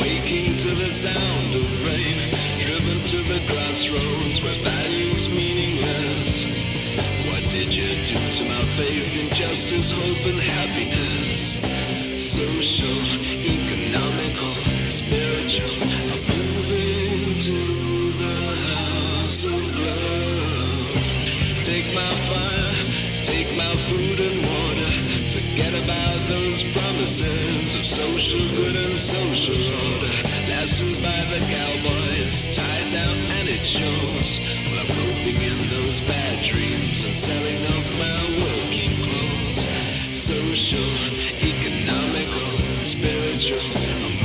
Waking to the sound of rain. Driven to the crossroads where value's meaningless. What did you do to my faith in justice, hope, and happiness? Social, social good and social order. Lassoed by the cowboys, tied down, and it shows. Well, I'm roping in those bad dreams and selling off my working clothes. Social, economical, spiritual. I'm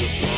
of life.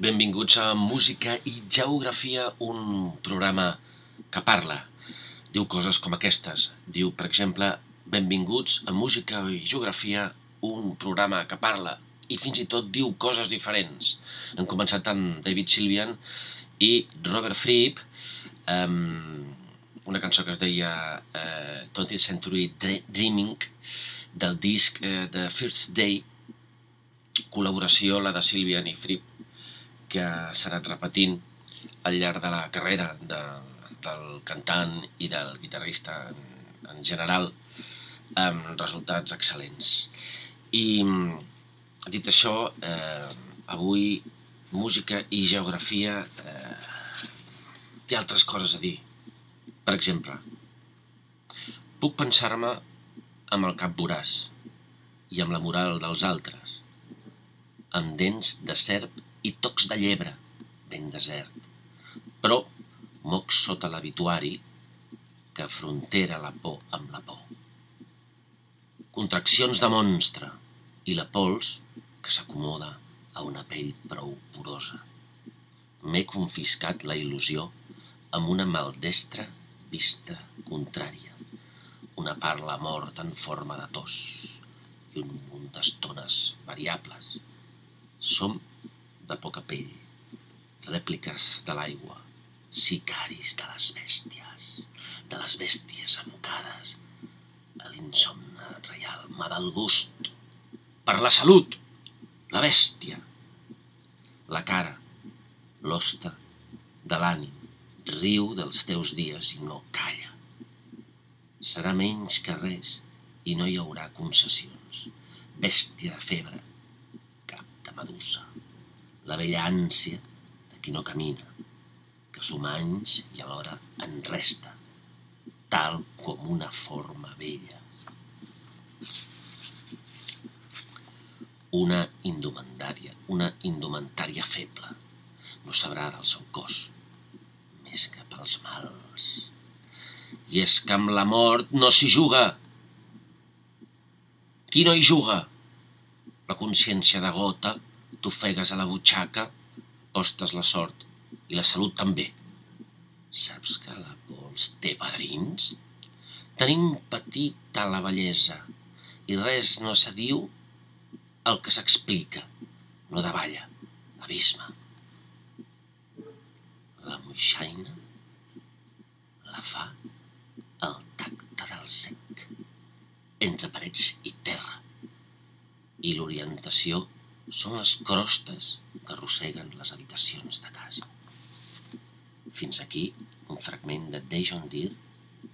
Benvinguts a Música i Geografia, un programa que parla. Diu coses com aquestes. Diu, per exemple, benvinguts a Música i Geografia, un programa que parla. I fins i tot diu coses diferents. Hem començat amb David Sylvian i Robert Fripp, um, una cançó que es deia uh, 20th Century Dreaming, del disc uh, The First Day, col·laboració la de Sylvian i Fripp, que s'ha anat repetint al llarg de la carrera de, del cantant i del guitarrista en, en general, amb resultats excel·lents. I dit això, eh, avui música i geografia eh, té altres coses a dir. Per exemple, puc pensar-me amb el cap voràs i amb la moral dels altres, amb dents de serp i tocs de llebre, ben desert. Però moc sota l'habituari que frontera la por amb la por. Contraccions de monstre i la pols que s'acomoda a una pell prou porosa. M'he confiscat la il·lusió amb una maldestra vista contrària, una parla morta en forma de tos i un munt d'estones variables. Som de poca pell, rèpliques de l'aigua, sicaris de les bèsties, de les bèsties abocades a l'insomne reial mà del gust. Per la salut, la bèstia, la cara, l'hoste de l'ànim, riu dels teus dies i no calla. Serà menys que res i no hi haurà concessions. Bèstia de febre, cap de medusa la vella ànsia de qui no camina, que suma anys i alhora en resta, tal com una forma vella. Una indumentària, una indumentària feble, no sabrà del seu cos, més que pels mals. I és que amb la mort no s'hi juga. Qui no hi juga? La consciència de gota t'ofegues a la butxaca, postes la sort i la salut també. Saps que la pols té padrins? Tenim petita la bellesa i res no se diu el que s'explica, no davalla, abisme. La moixaina la fa el tacte del sec, entre parets i terra, i l'orientació són les crostes que arrosseguen les habitacions de casa. Fins aquí un fragment de Dejon Dir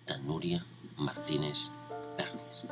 de Núria Martínez Pernis.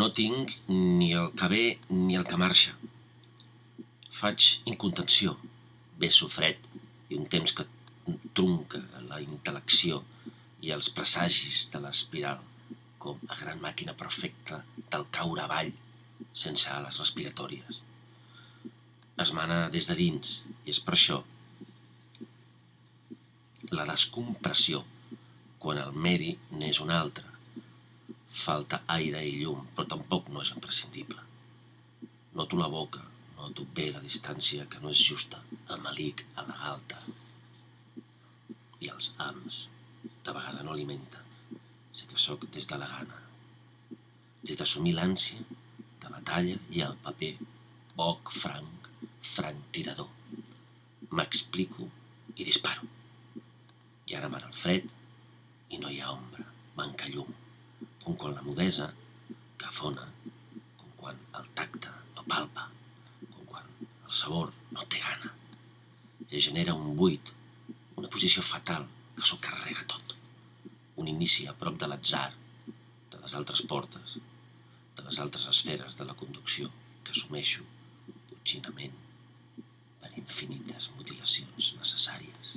No tinc ni el que ve ni el que marxa. Faig incontenció, beso fred i un temps que trunca la intel·lecció i els presagis de l'espiral, com a gran màquina perfecta del caure avall sense ales respiratòries. Es mana des de dins i és per això la descompressió quan el medi n'és un altre. Falta aire i llum, però tampoc no és imprescindible. Noto la boca, noto bé la distància que no és justa, el malic a la galta. I els ams, de vegada no alimenta. Sé que sóc des de la gana. Des d'assumir l'ànsia de batalla i el paper, poc franc, franc tirador. M'explico i disparo. I ara mana el fred i no hi ha ombra, manca llum, com quan la mudesa cafona, com quan el tacte no palpa, com quan el sabor no té gana. I genera un buit, una posició fatal que s'ho carrega tot. Un inici a prop de l'atzar, de les altres portes, de les altres esferes de la conducció que assumeixo botxinament per infinites mutilacions necessàries.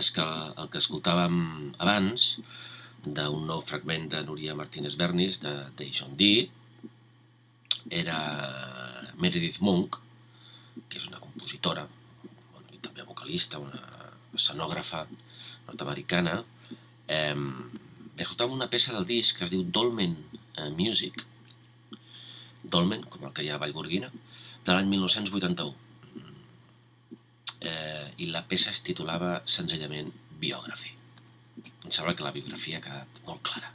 És que el que escoltàvem abans d'un nou fragment de Núria Martínez Bernis de Dejon D era Meredith Monk, que és una compositora bueno, i també vocalista, una escenògrafa nord-americana, eh, escoltàvem una peça del disc que es diu Dolmen eh, Music, Dolmen, com el que hi ha a Vallgorguina, de l'any 1981. Eh, I la peça es titulava senzillament Biography. Em sembla que la biografia ha quedat molt clara.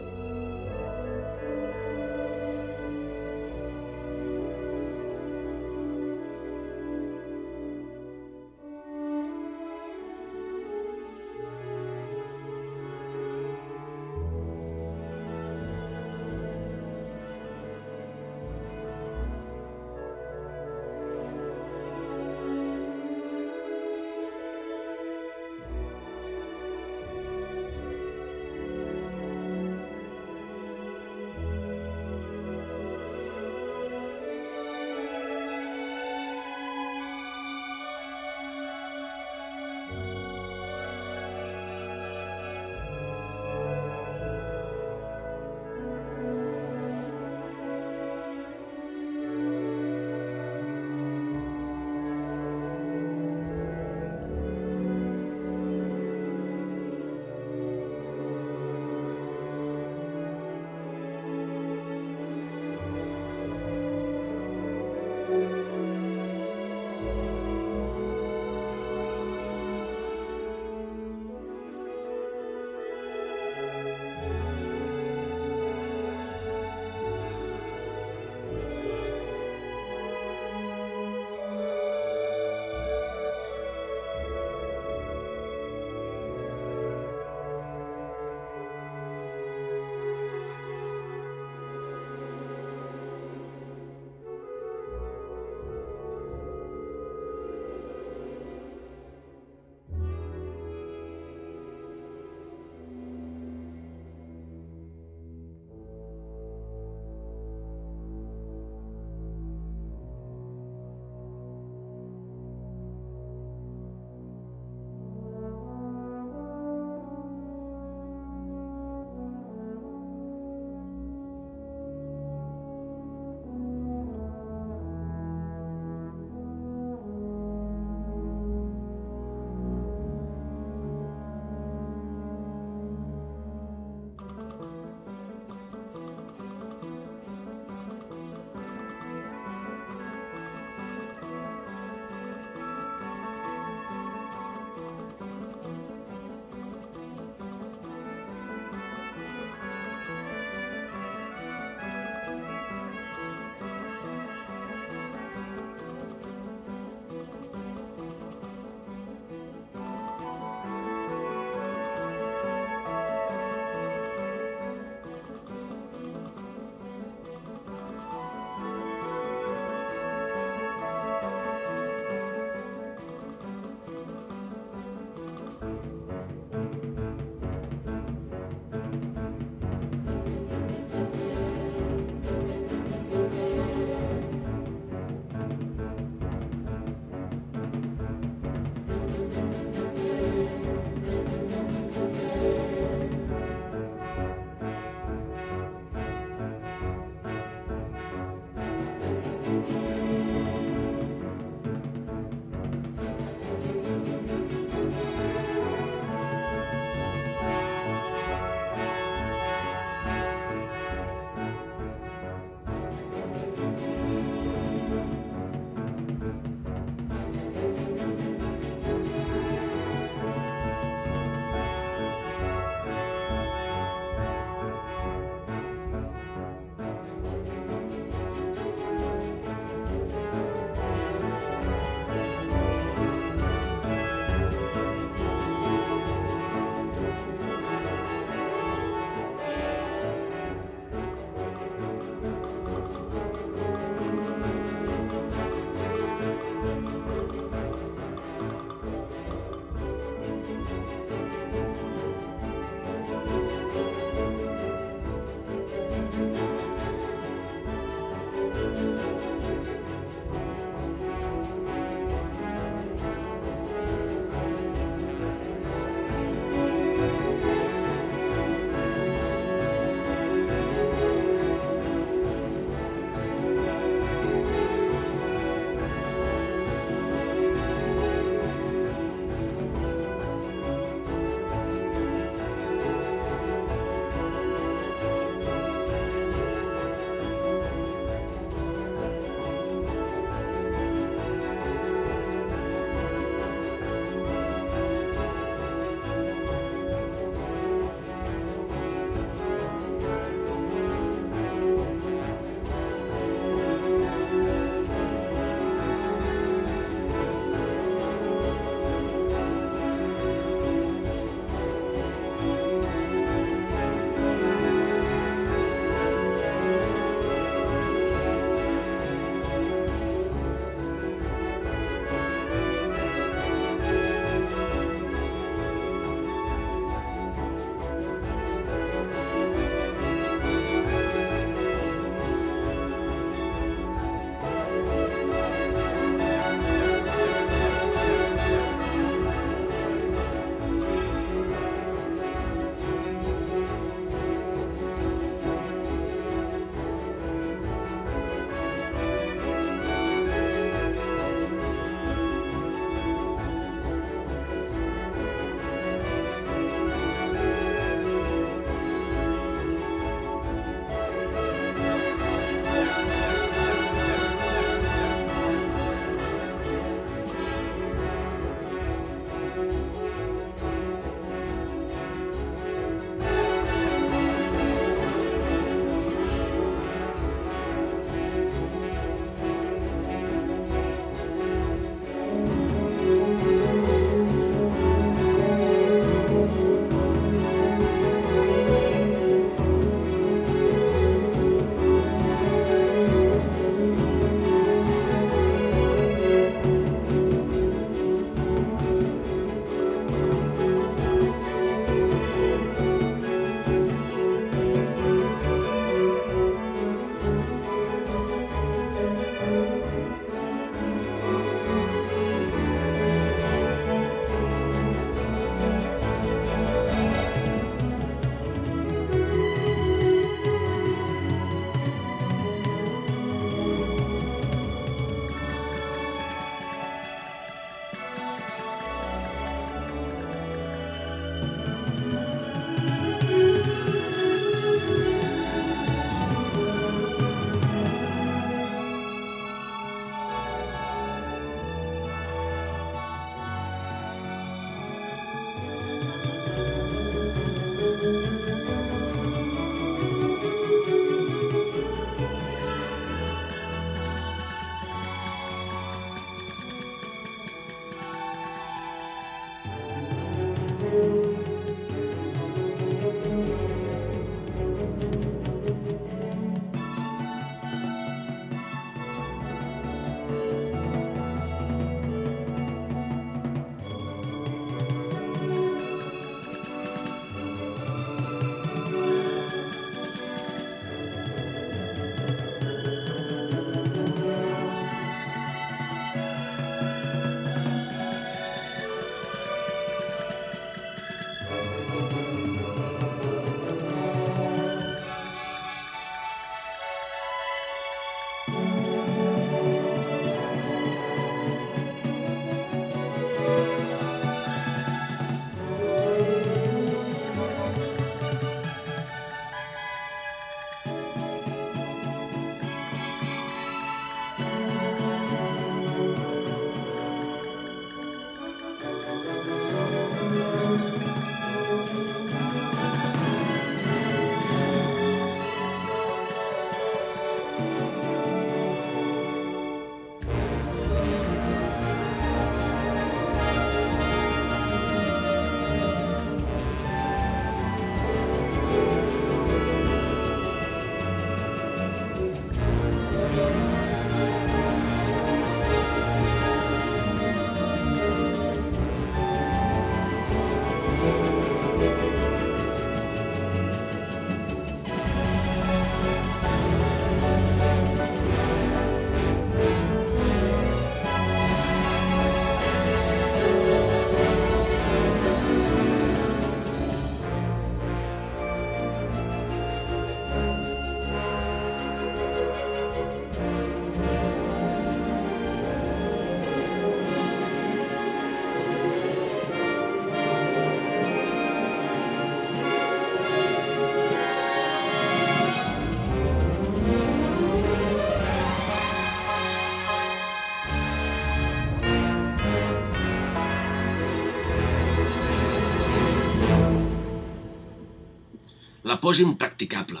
La és impracticable.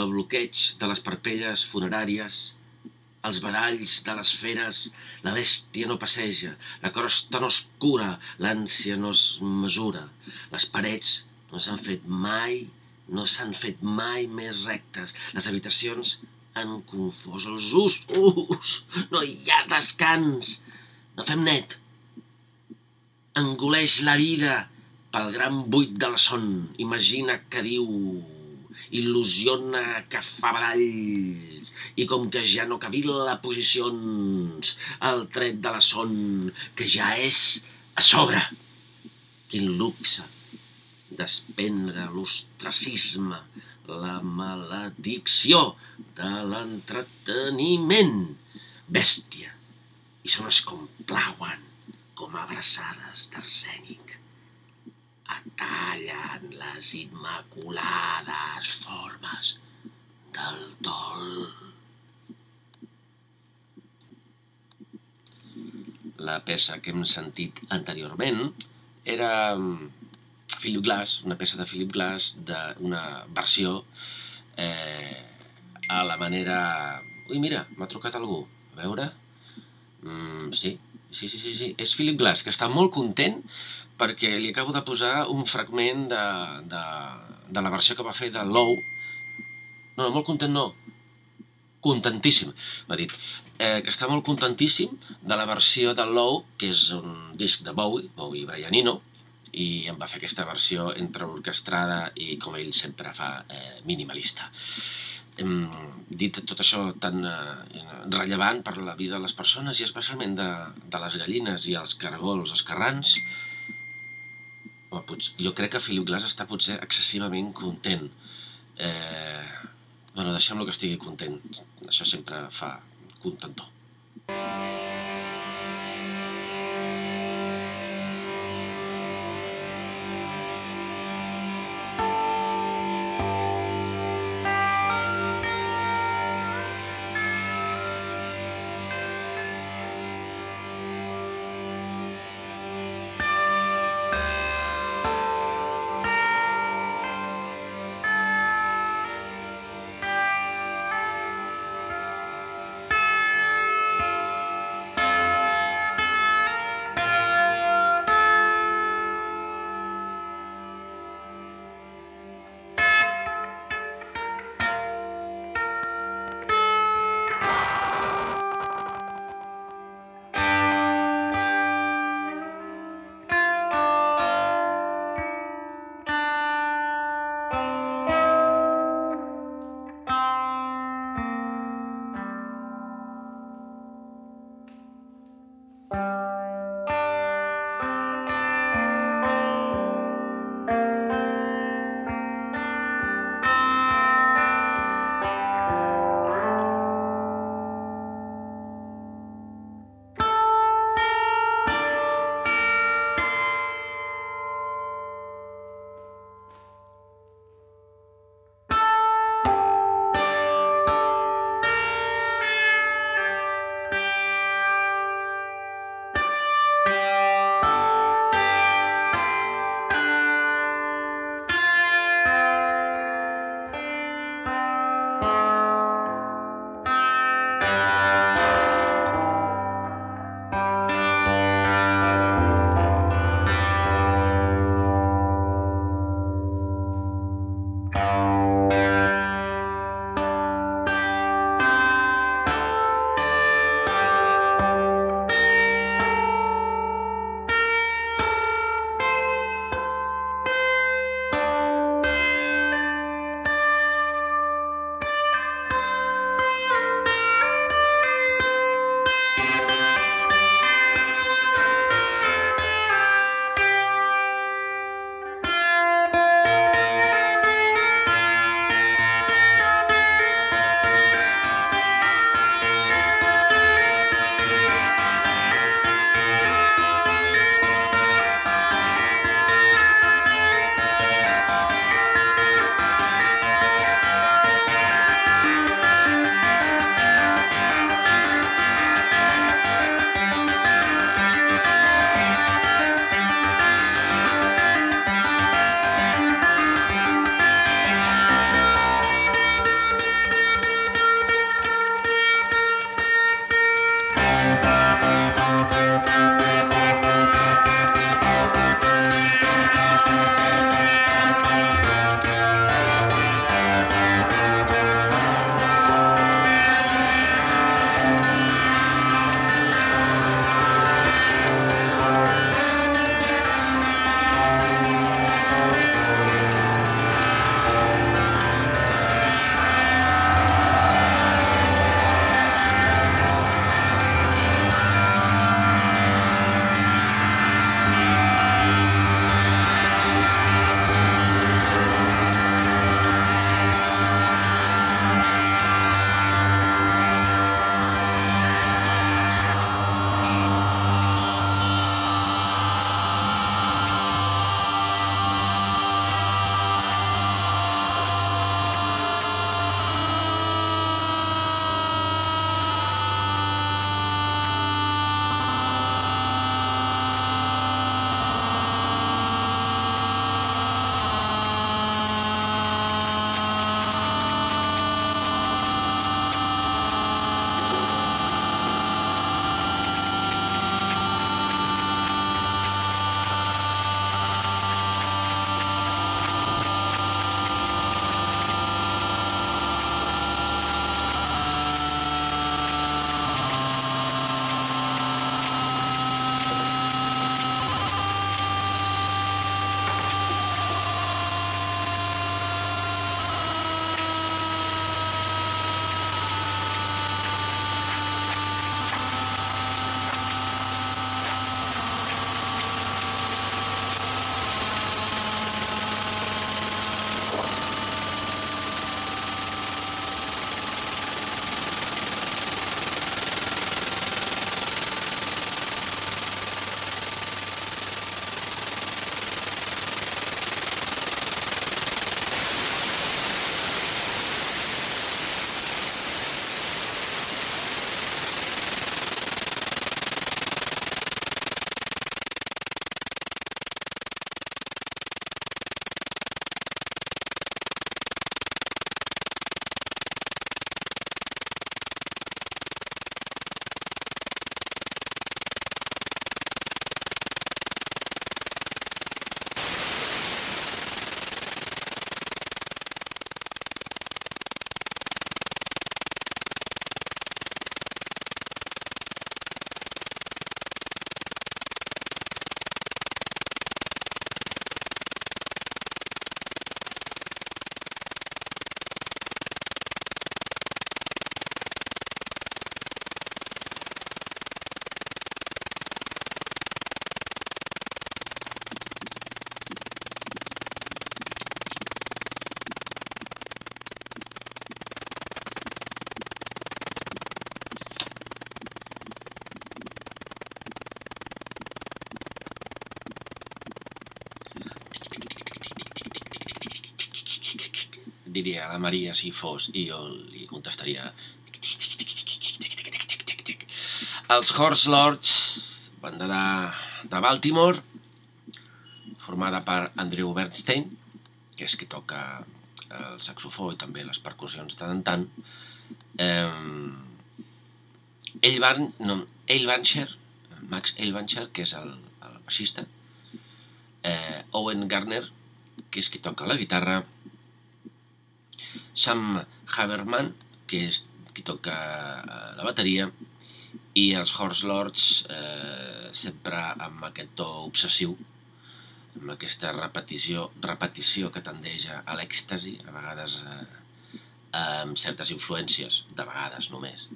El bloqueig de les parpelles funeràries, els badalls de les feres, la bèstia no passeja, la crosta no es cura, l'ànsia no es mesura, les parets no s'han fet mai, no s'han fet mai més rectes, les habitacions han confós els usos, no hi ha descans, no fem net. Engoleix la vida pel gran buit del son, imagina que diu il·lusiona que fa badalls i com que ja no cavila posicions el tret de la son que ja és a sobre. Quin luxe desprendre l'ostracisme, la maledicció de l'entreteniment. Bèstia, i se les complauen com abraçades d'arsènic atallen les immaculades formes del dol. La peça que hem sentit anteriorment era mm, Philip Glass, una peça de Philip Glass d'una versió eh, a la manera... Ui, mira, m'ha trucat algú. A veure... Mm, sí, sí, sí, sí, sí. És Philip Glass, que està molt content perquè li acabo de posar un fragment de, de, de la versió que va fer de Low. No, molt content no. Contentíssim, m'ha dit. Eh, que està molt contentíssim de la versió de Low, que és un disc de Bowie, Bowie Brianino, i em va fer aquesta versió entre orquestrada i, com ell sempre fa, eh, minimalista. Hem dit tot això tan eh, rellevant per la vida de les persones i especialment de, de les gallines i els cargols escarrans, Potser, jo crec que Philip Glass està potser excessivament content. Eh, bueno, deixem-lo que estigui content. Això sempre fa contentor. Diria la Maria si fos i jo li contestaria els Horse Lords banda de, de Baltimore formada per Andrew Bernstein que és qui toca el saxofó i també les percussions tant en tant eh, Eilvan, no, Eilvancher Max Eilvancher que és el, el baixista eh, Owen Garner que és qui toca la guitarra Sam Haberman, que és qui toca eh, la bateria, i els Horse Lords eh, sempre amb aquest to obsessiu, amb aquesta repetició, repetició que tendeix a l'èxtasi, a vegades eh, amb certes influències, de vegades només,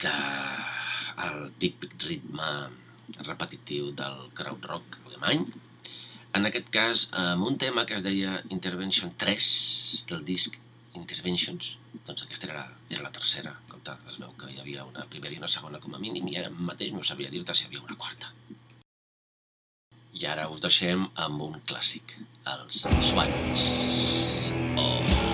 de el típic ritme repetitiu del crowd rock alemany, en aquest cas, amb un tema que es deia Intervention 3 del disc Interventions, doncs aquesta era, era la tercera. Compte, es veu que hi havia una primera i una segona com a mínim i ara mateix no sabia dir-te si hi havia una quarta. I ara us deixem amb un clàssic, els Swans. Oh.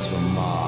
城堡